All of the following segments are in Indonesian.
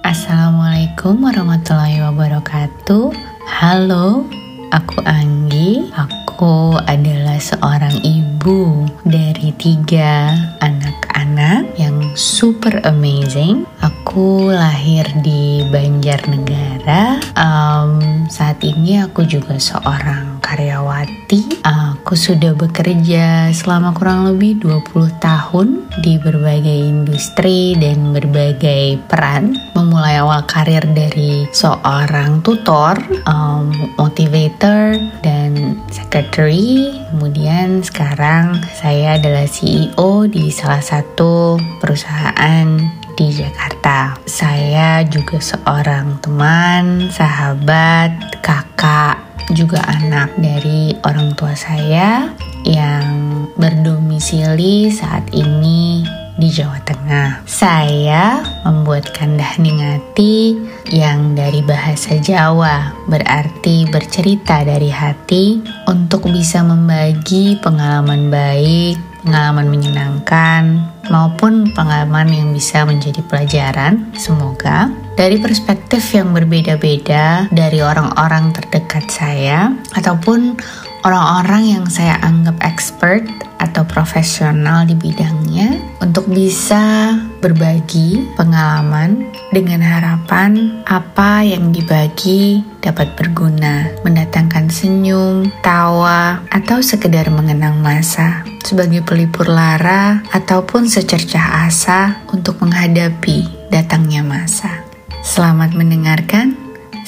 Assalamualaikum warahmatullahi wabarakatuh. Halo, aku Anggi. Aku adalah seorang ibu dari tiga anak-anak yang super amazing. Aku lahir di Banjarnegara. Um, saat ini aku juga seorang karyawati. Aku sudah bekerja selama kurang lebih 20 tahun di berbagai industri dan berbagai peran. Memulai awal karir dari seorang tutor, um, motivator, dan secretary. Kemudian sekarang saya adalah CEO di salah satu perusahaan di Jakarta. Saya juga seorang teman, sahabat, kakak, juga anak dari orang tua saya yang berdomisili saat ini di Jawa Tengah. Saya membuatkan Dahningati yang dari bahasa Jawa berarti bercerita dari hati untuk bisa membagi pengalaman baik, pengalaman menyenangkan, maupun pengalaman yang bisa menjadi pelajaran. Semoga dari perspektif yang berbeda-beda dari orang-orang terdekat saya ataupun orang-orang yang saya anggap expert atau profesional di bidangnya untuk bisa berbagi pengalaman dengan harapan apa yang dibagi dapat berguna, mendatangkan senyum, tawa, atau sekedar mengenang masa sebagai pelipur lara ataupun secercah asa untuk menghadapi datangnya masa. Selamat mendengarkan,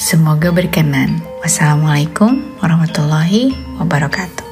semoga berkenan. Wassalamualaikum warahmatullahi wabarakatuh.